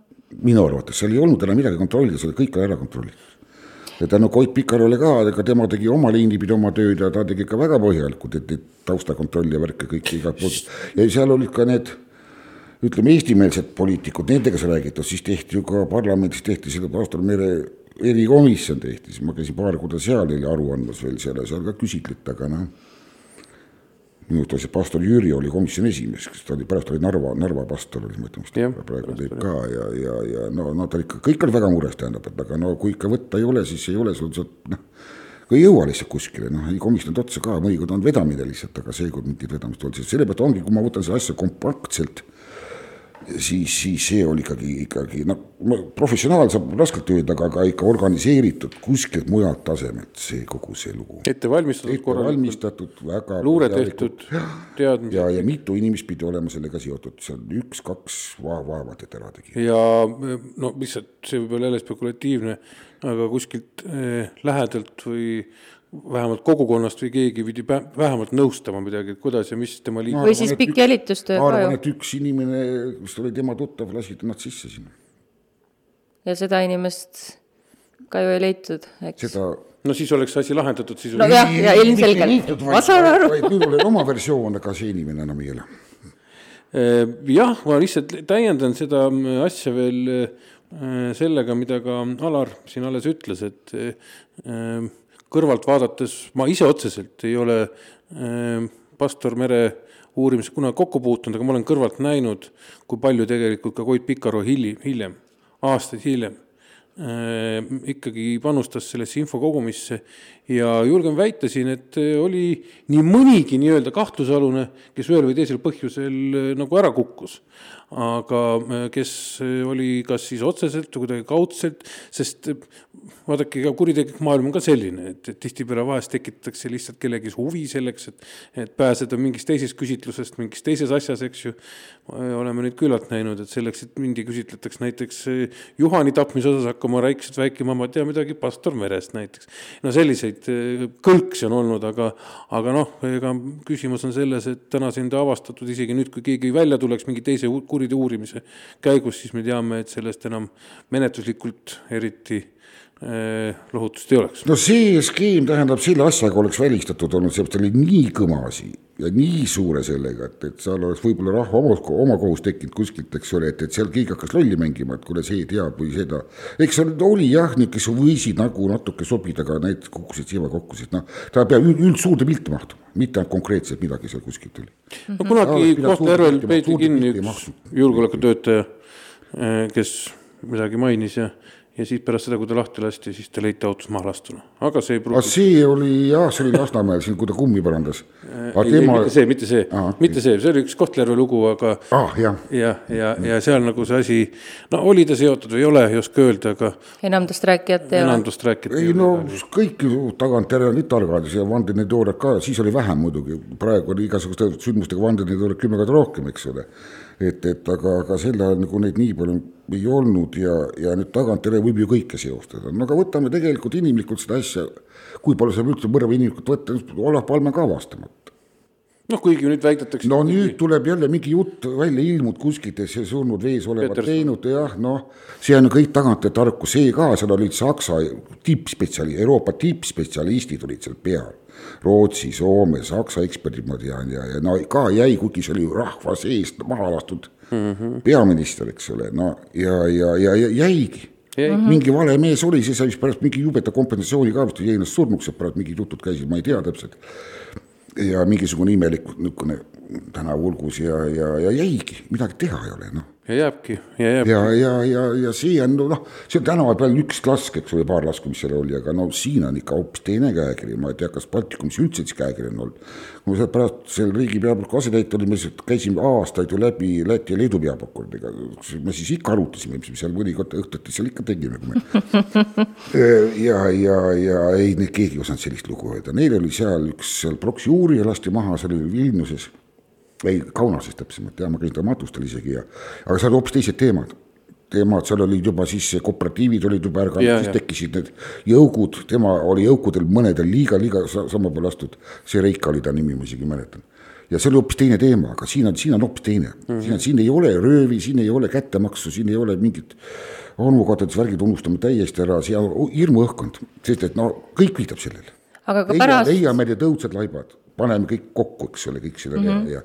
minu arvates, seal ei olnud enam midagi kontrollida, see oli kõik ära kontrollitud ja tänu Koit Pikarole ka, ega tema tegi oma liini pidi oma tööd ja ta tegi ikka väga põhjalikult, et neid taustakontrolli ja värke kõike igalt poolt. ja seal olid ka need ütleme, eestimeelsed poliitikud, nendega sai räägitud, siis tehti ju ka parlamendis tehti seda pastor Mere erikomisjon tehti, siis ma käisin paar korda seal oli aru andmas veel seal ja seal ka küsitleti, aga noh minu arust pastor Jüri oli komisjoni esimees, kes ta oli, pärast oli Narva, Narva pastor oli, ma ütlen, mis ta praegu teeb ka ja, ja, ja no, no ta ikka, kõik oli väga mures, tähendab, et aga no kui ikka võtta ei ole, siis ei ole sul sealt noh, ei jõua lihtsalt kuskile, noh, ei komistanud otsa ka, mõnikord on vedamine lihtsalt, aga seekord mingit vedamist ei olnud, sellepärast ongi, kui ma võtan seda asja kompaktselt siis, siis see oli ikkagi, ikkagi noh, professionaal saab raskelt öelda, aga, aga ikka organiseeritud kuskilt mujalt tasemelt see kogu see lugu. ette valmistatud. ette valmistatud, väga. luure tehtud, teadmised. ja, ja mitu inimest pidi olema sellega seotud, seal üks-kaks va vaevalt, et ära tegi. ja no lihtsalt see võib olla jälle spekulatiivne, aga kuskilt eh, lähedalt või vähemalt kogukonnast või keegi pidi vähemalt nõustama midagi, et kuidas ja mis tema liik-. või siis pikk jälitustöö ka ju. ma arvan, et üks inimene, vist oli tema tuttav, lasi nad sisse sinna. ja seda inimest ka ju ei leitud, eks seda no siis oleks asi lahendatud sisuliselt. nojah, ja ilmselgelt, ma saan aru. minul oli oma versioon, aga see inimene enam ei ela. Äh, jah, ma lihtsalt täiendan seda äh, asja veel äh, sellega, mida ka Alar siin alles ütles, et kõrvalt vaadates ma ise otseselt ei ole äh, pastor Mere uurimisega kunagi kokku puutunud, aga ma olen kõrvalt näinud, kui palju tegelikult ka Koit Pikaru hiljem, hiljem, aastaid hiljem äh, ikkagi panustas sellesse info kogumisse ja julgen väita siin, et oli nii mõnigi nii-öelda kahtlusalune, kes ühel või teisel põhjusel äh, nagu ära kukkus aga äh, kes äh, oli kas siis otseselt või kuidagi kaudselt, sest äh, vaadake, ka kuritegelik maailm on ka selline, et, et tihtipeale vahest tekitatakse lihtsalt kellegi huvi selleks, et, et pääseda mingist teisest küsitlusest mingis teises asjas, eks ju. oleme nüüd küllalt näinud, et selleks, et mindi küsitletakse näiteks Juhani tapmise osas hakkama rääkisid rääkima, ma ei tea midagi pastor Merest näiteks. no selliseid kõlksi on olnud, aga, aga noh, ega küsimus on selles, et täna sind avastatud isegi nüüd, kui keegi välja tuleks mingi teise kuriteo uurimise käigus, siis me teame, et sellest enam menetluslikult eriti lohutust ei oleks. no see skeem tähendab, selle asjaga oleks välistatud olnud, seepärast ta oli nii kõmasi ja nii suure sellega, et, et seal oleks võib-olla rahva oma, oma kohus tekkinud kuskilt, eks ole, et, et seal keegi hakkas lolli mängima, et kuule, see teab või seda. eks seal oli jah, need, kes võisid nagu natuke sobida, aga need kukkusid siia kokku, sest noh, ta peab üld, üldsuurde pilti mahtuma, mitte ainult konkreetselt midagi seal kuskilt oli. no kunagi Kohtla-Järvel peeti kinni üks julgeolekutöötaja, eh, kes midagi mainis ja ja siis pärast seda, kui ta lahti lasti, siis ta leiti autos maha lastuna, aga see ei pruugi. see oli jah, see oli Lasnamäel siin, kui ta kummi parandas. ei tema..., mitte see, mitte see, mitte see, see oli üks Kohtla-Järve lugu, aga ah,. jah, ja, ja, ja seal nagu see asi, no oli ta seotud või ei ole, ei oska öelda, aga. enamdust rääkijat ei ole. enamdust rääkijat ei, ei no kõik ju tagantjärele olid targad ja vandenõuteooriad ka, siis oli vähem muidugi, praegu oli igasuguste sündmustega vandenõuteooriad kümme korda rohkem, eks ole et, et aga, aga sel ajal nagu neid nii palju ei olnud ja, ja nüüd tagantjärele võib ju kõike seostada, no aga võtame tegelikult inimlikult seda asja, kui palju saab üldse mõrva inimlikult võtta, Olav Palme ka avastamata noh, kuigi nüüd väidetakse. no nüüd tuleb jälle mingi jutt välja ilmunud kuskilt, et see surnud vees olevat teinud, jah, noh, see on kõik tagantjärele tarkus, see ka, seal olid Saksa tippspetsiali-, Euroopa tippspetsialistid olid seal peal Rootsi, Soome, Saksa eksperdid, ma tean, ja, ja no ka jäi, kuigi see oli rahva seest maha lastud mm -hmm. peaminister, eks ole, no ja, ja, ja, ja jäigi Mm -hmm. mingi vale mees oli, see sai pärast mingi jubeda kompensatsiooni ka jäi ennast surnuks, et pärast mingid jutud käisid, ma ei tea täpselt. ja mingisugune imelik niisugune tänavulgus ja, ja, ja jäigi, midagi teha ei ole, noh ja jääbki ja jääbki. ja, ja, ja, ja see on noh, see on tänava peal üks lask, eks ole, paar lasku, mis seal oli, aga no siin on ikka hoopis teine käekiri, ma ei tea, kas Baltikumis üldse siis käekiri on olnud. kui me seal pärast seal riigi peaprokuröri asetäitja olime, käisime aastaid ju läbi Läti ja Leedu peaprokuröridega, me siis ikka arutasime, mis me seal mõnikord õhtuti seal ikka tegime, me. ja, ja, ja ei, keegi ei osanud sellist lugu öelda, neil oli seal üks seal proksi uurija lasti maha, see oli Vilniuses ei, Kaunases täpsemalt jah, ma käisin ta matustel isegi ja, aga seal hoopis teised teemad teemad, seal olid juba siis kooperatiivid olid juba ärganud, siis tekkisid need jõugud, tema oli jõukudel mõnedel liiga, liiga sama peale lastud. see Reika oli ta nimi, ma isegi mäletan. ja see oli hoopis teine teema, aga siin on, siin on hoopis teine mm, -hmm. siin on, siin ei ole röövi, siin ei ole kättemaksu, siin ei ole mingit advokaatidesvärgid unustame täiesti ära, siin on hirmuõhkkond, sest et no kõik viitab sellele. aga ka pärast. leiame need õudsed laibad, paneme kõik kokku, eks ole, kõik selle mm -hmm. ja, ja,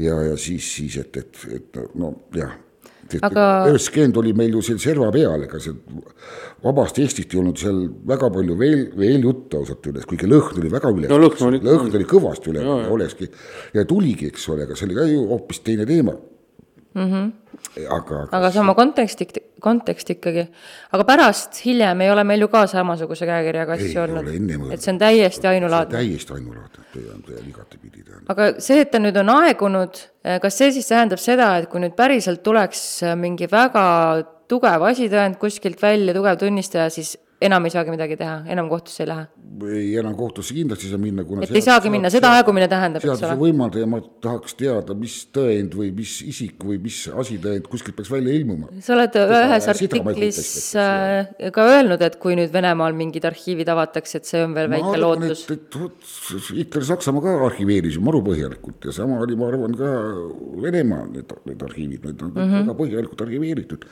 ja siis, siis, et, et, et no jah. Aga üheksakümmend oli meil ju seal serva peal, ega see vabast Eestist ei olnud seal väga palju veel, veel juttu ausalt öeldes, kuigi lõhn oli väga üle no,. lõhn oli, lõhn oli kõvasti üle, olekski. Ja tuligi, eks ole, aga see oli ka ju hoopis teine teema mm. -hmm. aga, aga sama kontekst, kontekst ikkagi. aga pärast, hiljem ei ole meil ju ka samasuguse käekirjaga asju olnud. et see on täiesti ainulaadne. täiesti ainulaadne, täiesti igatepidi. aga see, et ta nüüd on aegunud, eh, kas see siis tähendab seda, et kui nüüd päriselt tuleks mingi väga tugev asitõend kuskilt välja, tugev tunnistaja, siis enam ei saagi midagi teha, enam kohtusse ei lähe? ei, enam kohtusse kindlasti ei saa minna, kuna et ei saagi minna, seda aegumine tähendab, eks ole? võimaldaja, ma tahaks teada, mis tõend või mis isik või mis asitõend kuskilt peaks välja ilmuma. sa oled ühes artiklis äh, ka öelnud, et kui nüüd Venemaal mingid arhiivid avatakse, et see on veel ma väike arvan, lootus. et, et Hitler-Saksamaa ka arhiveeris ju maru põhjalikult ja sama oli, ma arvan, ka Venemaa need, need arhiivid, need on mm -hmm. väga põhjalikult arhiveeritud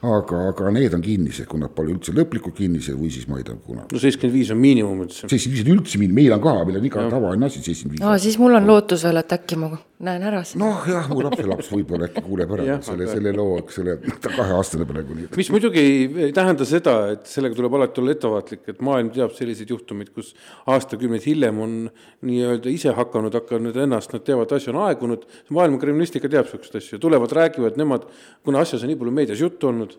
aga, aga need on kinnised, kui nad pole üldse lõplikult kinnised või siis ma ei tea, kuna. no seitsekümmend viis on miinimum üldse. seitsekümmend viis on üldse miinimum, meil on ka, meil on iga tavaline asi seitsekümmend viis. aa, siis mul on lootus veel, et äkki ma näen ära seda. noh, jah, mu lapselaps võib-olla äkki kuuleb ära selle, selle loo, eks ole, ta kaheaastane praegu nii. mis muidugi ei, tähenda seda, et sellega tuleb alati olla ettevaatlik, et maailm teab selliseid juhtumeid, kus aastakümneid hiljem on nii-öelda ise hakanud, hakanud ennast, nad teavad, asju on aegunud. maailma kriminalistika teab siukseid asju, tulevad, räägivad nemad, kuna asjas on nii palju meedias juttu olnud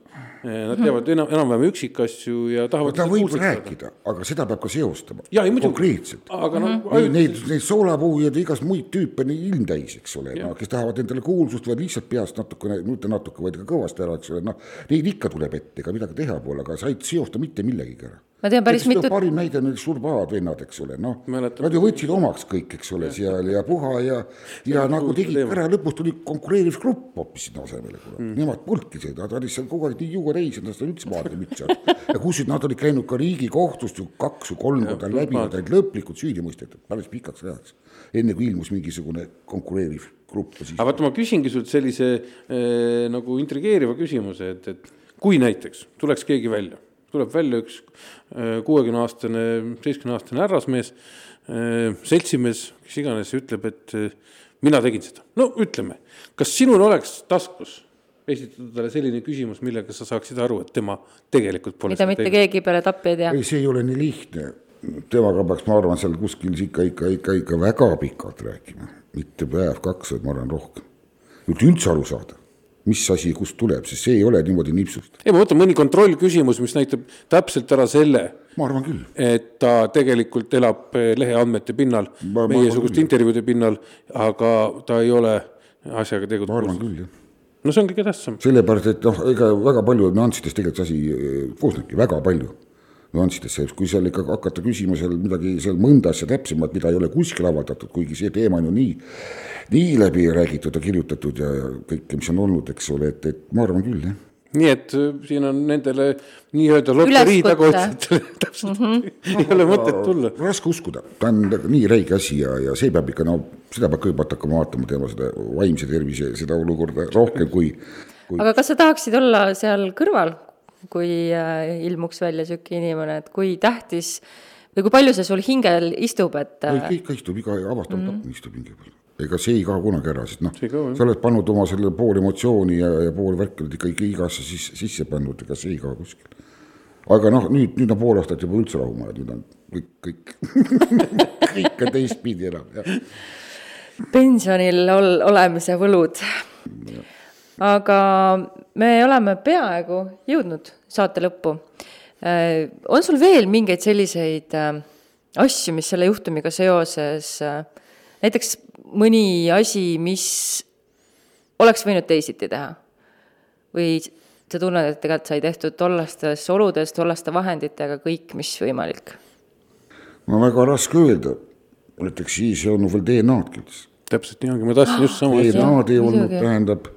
Nad teavad enam, enam-vähem üksikasju ja tahavad. ta võib rääkida, aga seda peab ka seostama. konkreetselt. aga noh mm -hmm. neid, neid soolapuhujaid ja igast muid tüüpe on ilmtäis, eks ole, no kes tahavad endale kuulsust või lihtsalt peast natukene, mitte natuke, vaid ka kõvasti ära, eks ole, noh. Neid ikka tuleb ette, ega midagi teha pole, aga sa ei seosta mitte millegagi ära ma tean päris mitut. parim näide on need Surbaad vennad, eks ole, noh, nad ju võtsid omaks kõik, eks ole, seal ja Puha ja, ja nagu tegid ära, lõpus tuli konkureeriv grupp hoopis sinna asemele, mm.. Nemad polnudki seda, ta oli seal kogu aeg nii juua reisinud, ta üldse maadle mütsi all. ja kusjuures nad olid käinud ka Riigikohtust ju kaks või kolm korda läbi, nad olid lõplikult süüdi mõistetud, päris pikaks ajaks. enne kui ilmus mingisugune konkureeriv grupp. aga vaata, ma küsingi sult sellise äh, nagu intrigeeriva küsimuse, et, et kui näiteks tuleks keegi välja tuleb välja üks äh, kuuekümne aastane, seitsmekümne aastane härrasmees, äh, seltsimees, kes iganes, ütleb, et äh, mina tegin seda. no ütleme, kas sinul oleks taskus esitada talle selline küsimus, millega sa saaksid aru, et tema tegelikult pole mida mitte teinud. keegi peale tappi ei tea? ei, see ei ole nii lihtne. temaga peaks, ma arvan, seal kuskil ikka, ikka, ikka, ikka väga pikalt rääkima, mitte päev-kaks, vaid ma arvan rohkem. üldse aru saada mis asi kust tuleb, sest see ei ole niimoodi nipsust. ei, ma mõtlen mõni kontrollküsimus, mis näitab täpselt ära selle. ma arvan küll. et ta tegelikult elab eh, leheandmete pinnal, meiesuguste intervjuude pinnal, aga ta ei ole asjaga tegutsenud. ma arvan küll, jah no see on kõige tähtsam. sellepärast, et noh, ega väga palju nüanssidest tegelikult see asi eh, koosnebki, väga palju nüanssidesse, kui seal ikka hakata küsima seal midagi seal mõnda asja täpsemalt, mida ei ole kuskil avaldatud, kuigi see teema on ju nii, nii läbi räägitud ja kirjutatud ja, ja kõike, mis on olnud, eks ole, et, et ma arvan küll, jah nii et äh, siin on nendele nii-öelda loterii taguotsijatele täpselt mm -hmm. ei ole mõtet tulla. raske uskuda, ta on nii räige asi ja, ja see peab ikka no seda peab kõigepealt hakkama vaatama, tema seda vaimse tervise seda olukorda rohkem kui, kui.... aga kas sa tahaksid olla seal kõrval, kui äh, ilmuks välja niisugune inimene, et kui tähtis või kui palju see sul hingel istub, et ei, äh, ikka istub, iga avastamata mm -hmm. istub hinge peal. ega see ei kao kunagi ära, sest noh, sa oled pannud oma selle pool emotsiooni ja, ja pool värki oled ikka, igasse sisse, sisse pannud, ega see ei kao kuskil. aga noh, nüüd, nüüd on pool aastat juba üldse rahumajad, nüüd on kõik, kõik kõik on teistpidi enam, jah. pensionil ol-, olemise võlud aga me oleme peaaegu jõudnud saate lõppu. Äh, on sul veel mingeid selliseid äh, asju, mis selle juhtumiga seoses, äh, näiteks mõni asi, mis oleks võinud teisiti teha? või sa tunned, et tegelikult sai tehtud tollastes oludes, tollaste vahenditega kõik, mis võimalik? no väga raske öelda, näiteks siis ei olnud veel DNA-dki täpselt nii ongi, ma tahtsin just sama asja. DNA-d ei olnud, tähendab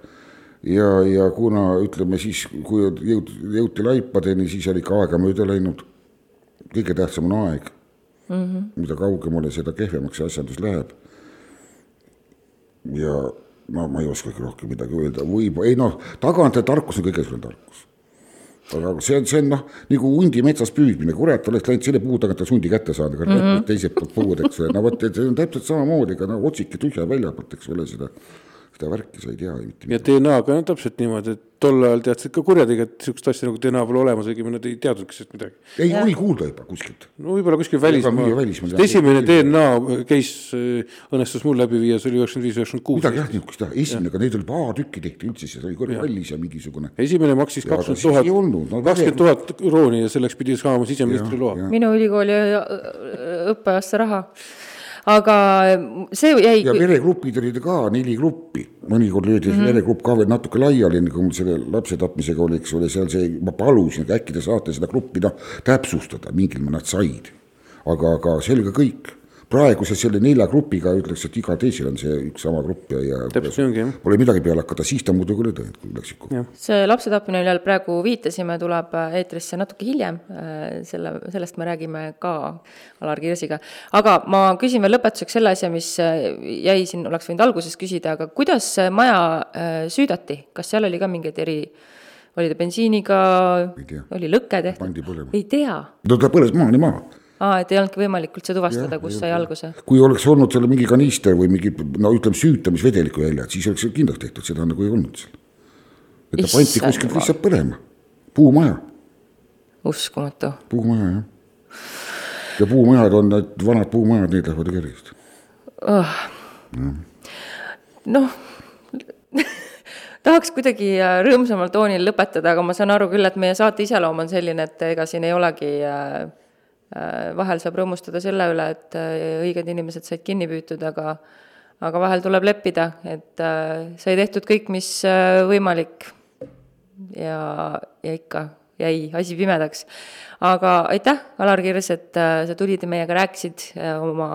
ja, ja kuna ütleme siis, kui jõud, jõuti laipadeni, siis oli ikka aega mööda läinud. kõige tähtsam on aeg mm. -hmm. mida kaugemale, seda kehvemaks see asjandus läheb. ja no ma ei oskagi rohkem midagi öelda, võib, ei noh, taganttarkus on kõige suurem tarkus aga see on, see on noh, nagu hundi metsas püüdmine, kurat, oleks läinud selle puu tagant, oleks hundi kätte saanud, aga mm -hmm. teiselt poolt puud, eks ole, no vot, see on täpselt samamoodi, ega no otsike tühja välja poolt, eks ole, seda seda värki sa ei tea mitte midagi. ja DNA-ga on täpselt niimoodi, et tol ajal teadsid ka kurjategijad niisugust asja nagu DNA pole olemas, õigemini nad ei teadnudki sellest midagi. ei, oli kuulda juba kuskilt. no võib-olla kuskil välismaal. esimene DNA case äh, õnnestus mul läbi viia, see oli üheksakümmend viis, üheksakümmend kuus. midagi jah, niisugust jah, esimene, aga neid oli paar tükki tehti üldse, see oli kallis ja mingisugune. esimene maksis kakskümmend tuhat, kakskümmend tuhat krooni ja selleks pidi saama siseministri loa. minu ülikooli õppeaasta raha aga see jäi. ja veregrupid olid ka neli gruppi, mõnikord löödi mm -hmm. veregrupp ka veel natuke laiali, nagu mul selle lapse tapmisega oli, eks ole, seal see, ma palusin, äkki te saate seda gruppi noh, täpsustada, mingil nad said. aga, aga selge kõik praeguse selle nelja grupiga ütleks, et iga teisel on see üks sama grupp ja, ja täpselt nii ongi, jah. Pole midagi peale hakata, siis ta muidugi oli tõend, kui läks ikka. see lapse tapmine, millele praegu viitasime, tuleb eetrisse natuke hiljem, äh, selle, sellest me räägime ka Alar Kirsiga. aga ma küsin veel lõpetuseks selle asja, mis äh, jäi siin, oleks võinud alguses küsida, aga kuidas maja äh, süüdati, kas seal oli ka mingeid eri oli ta bensiiniga, oli lõke tehtud? ei tea. no ta põles maani maha aa, et ei olnudki võimalik üldse tuvastada, kus sai alguse? kui oleks olnud seal mingi kanister või mingi no ütleme, süütamisvedeliku jäljed, siis oleks kindlaks tehtud, seda nagu ei olnud seal. et ta pandi kuskilt lihtsalt põlema, puumaja. uskumatu. puumaja, jah. ja puumajad on, need vanad puumajad, need lähevad kergesti oh.. noh tahaks kuidagi äh, rõõmsamal toonil lõpetada, aga ma saan aru küll, et meie saate iseloom on selline, et ega siin ei olegi Äh, vahel saab rõõmustada selle üle, et äh, õiged inimesed said kinni püütud, aga aga vahel tuleb leppida, et äh, sai tehtud kõik, mis võimalik ja, ja ikka jäi asi pimedaks. aga aitäh, Alar Kirs, et sa tulid ja meiega rääkisid oma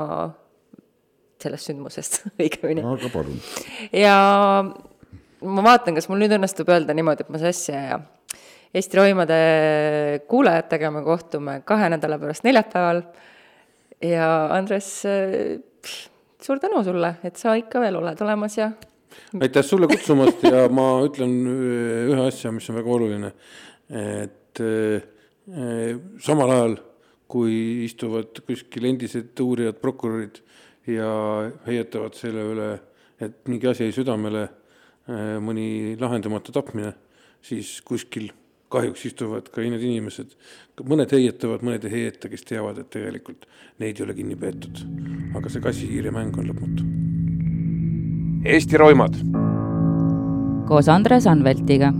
sellest sündmusest õigemini. aga palun. ja ma vaatan, kas mul nüüd õnnestub öelda niimoodi, et ma sassi ei aja Eesti Roimade kuulajatega me kohtume kahe nädala pärast neljapäeval. Ja Andres, suur tänu sulle, et sa ikka veel oled olemas ja aitäh sulle kutsumast! Ja ma ütlen ühe asja, mis on väga oluline, et eh, samal ajal, kui istuvad kuskil endised uurijad, prokurörid ja heietavad selle üle, et mingi asi jäi südamele, eh, mõni lahendamata tapmine, siis kuskil kahjuks istuvad ka need inimesed, mõned heietavad, mõned ei heieta, kes teavad, et tegelikult neid ei ole kinni peetud. aga see kassi-hiire mäng on lõpmatu. Eesti roimad. koos Andres Anveltiga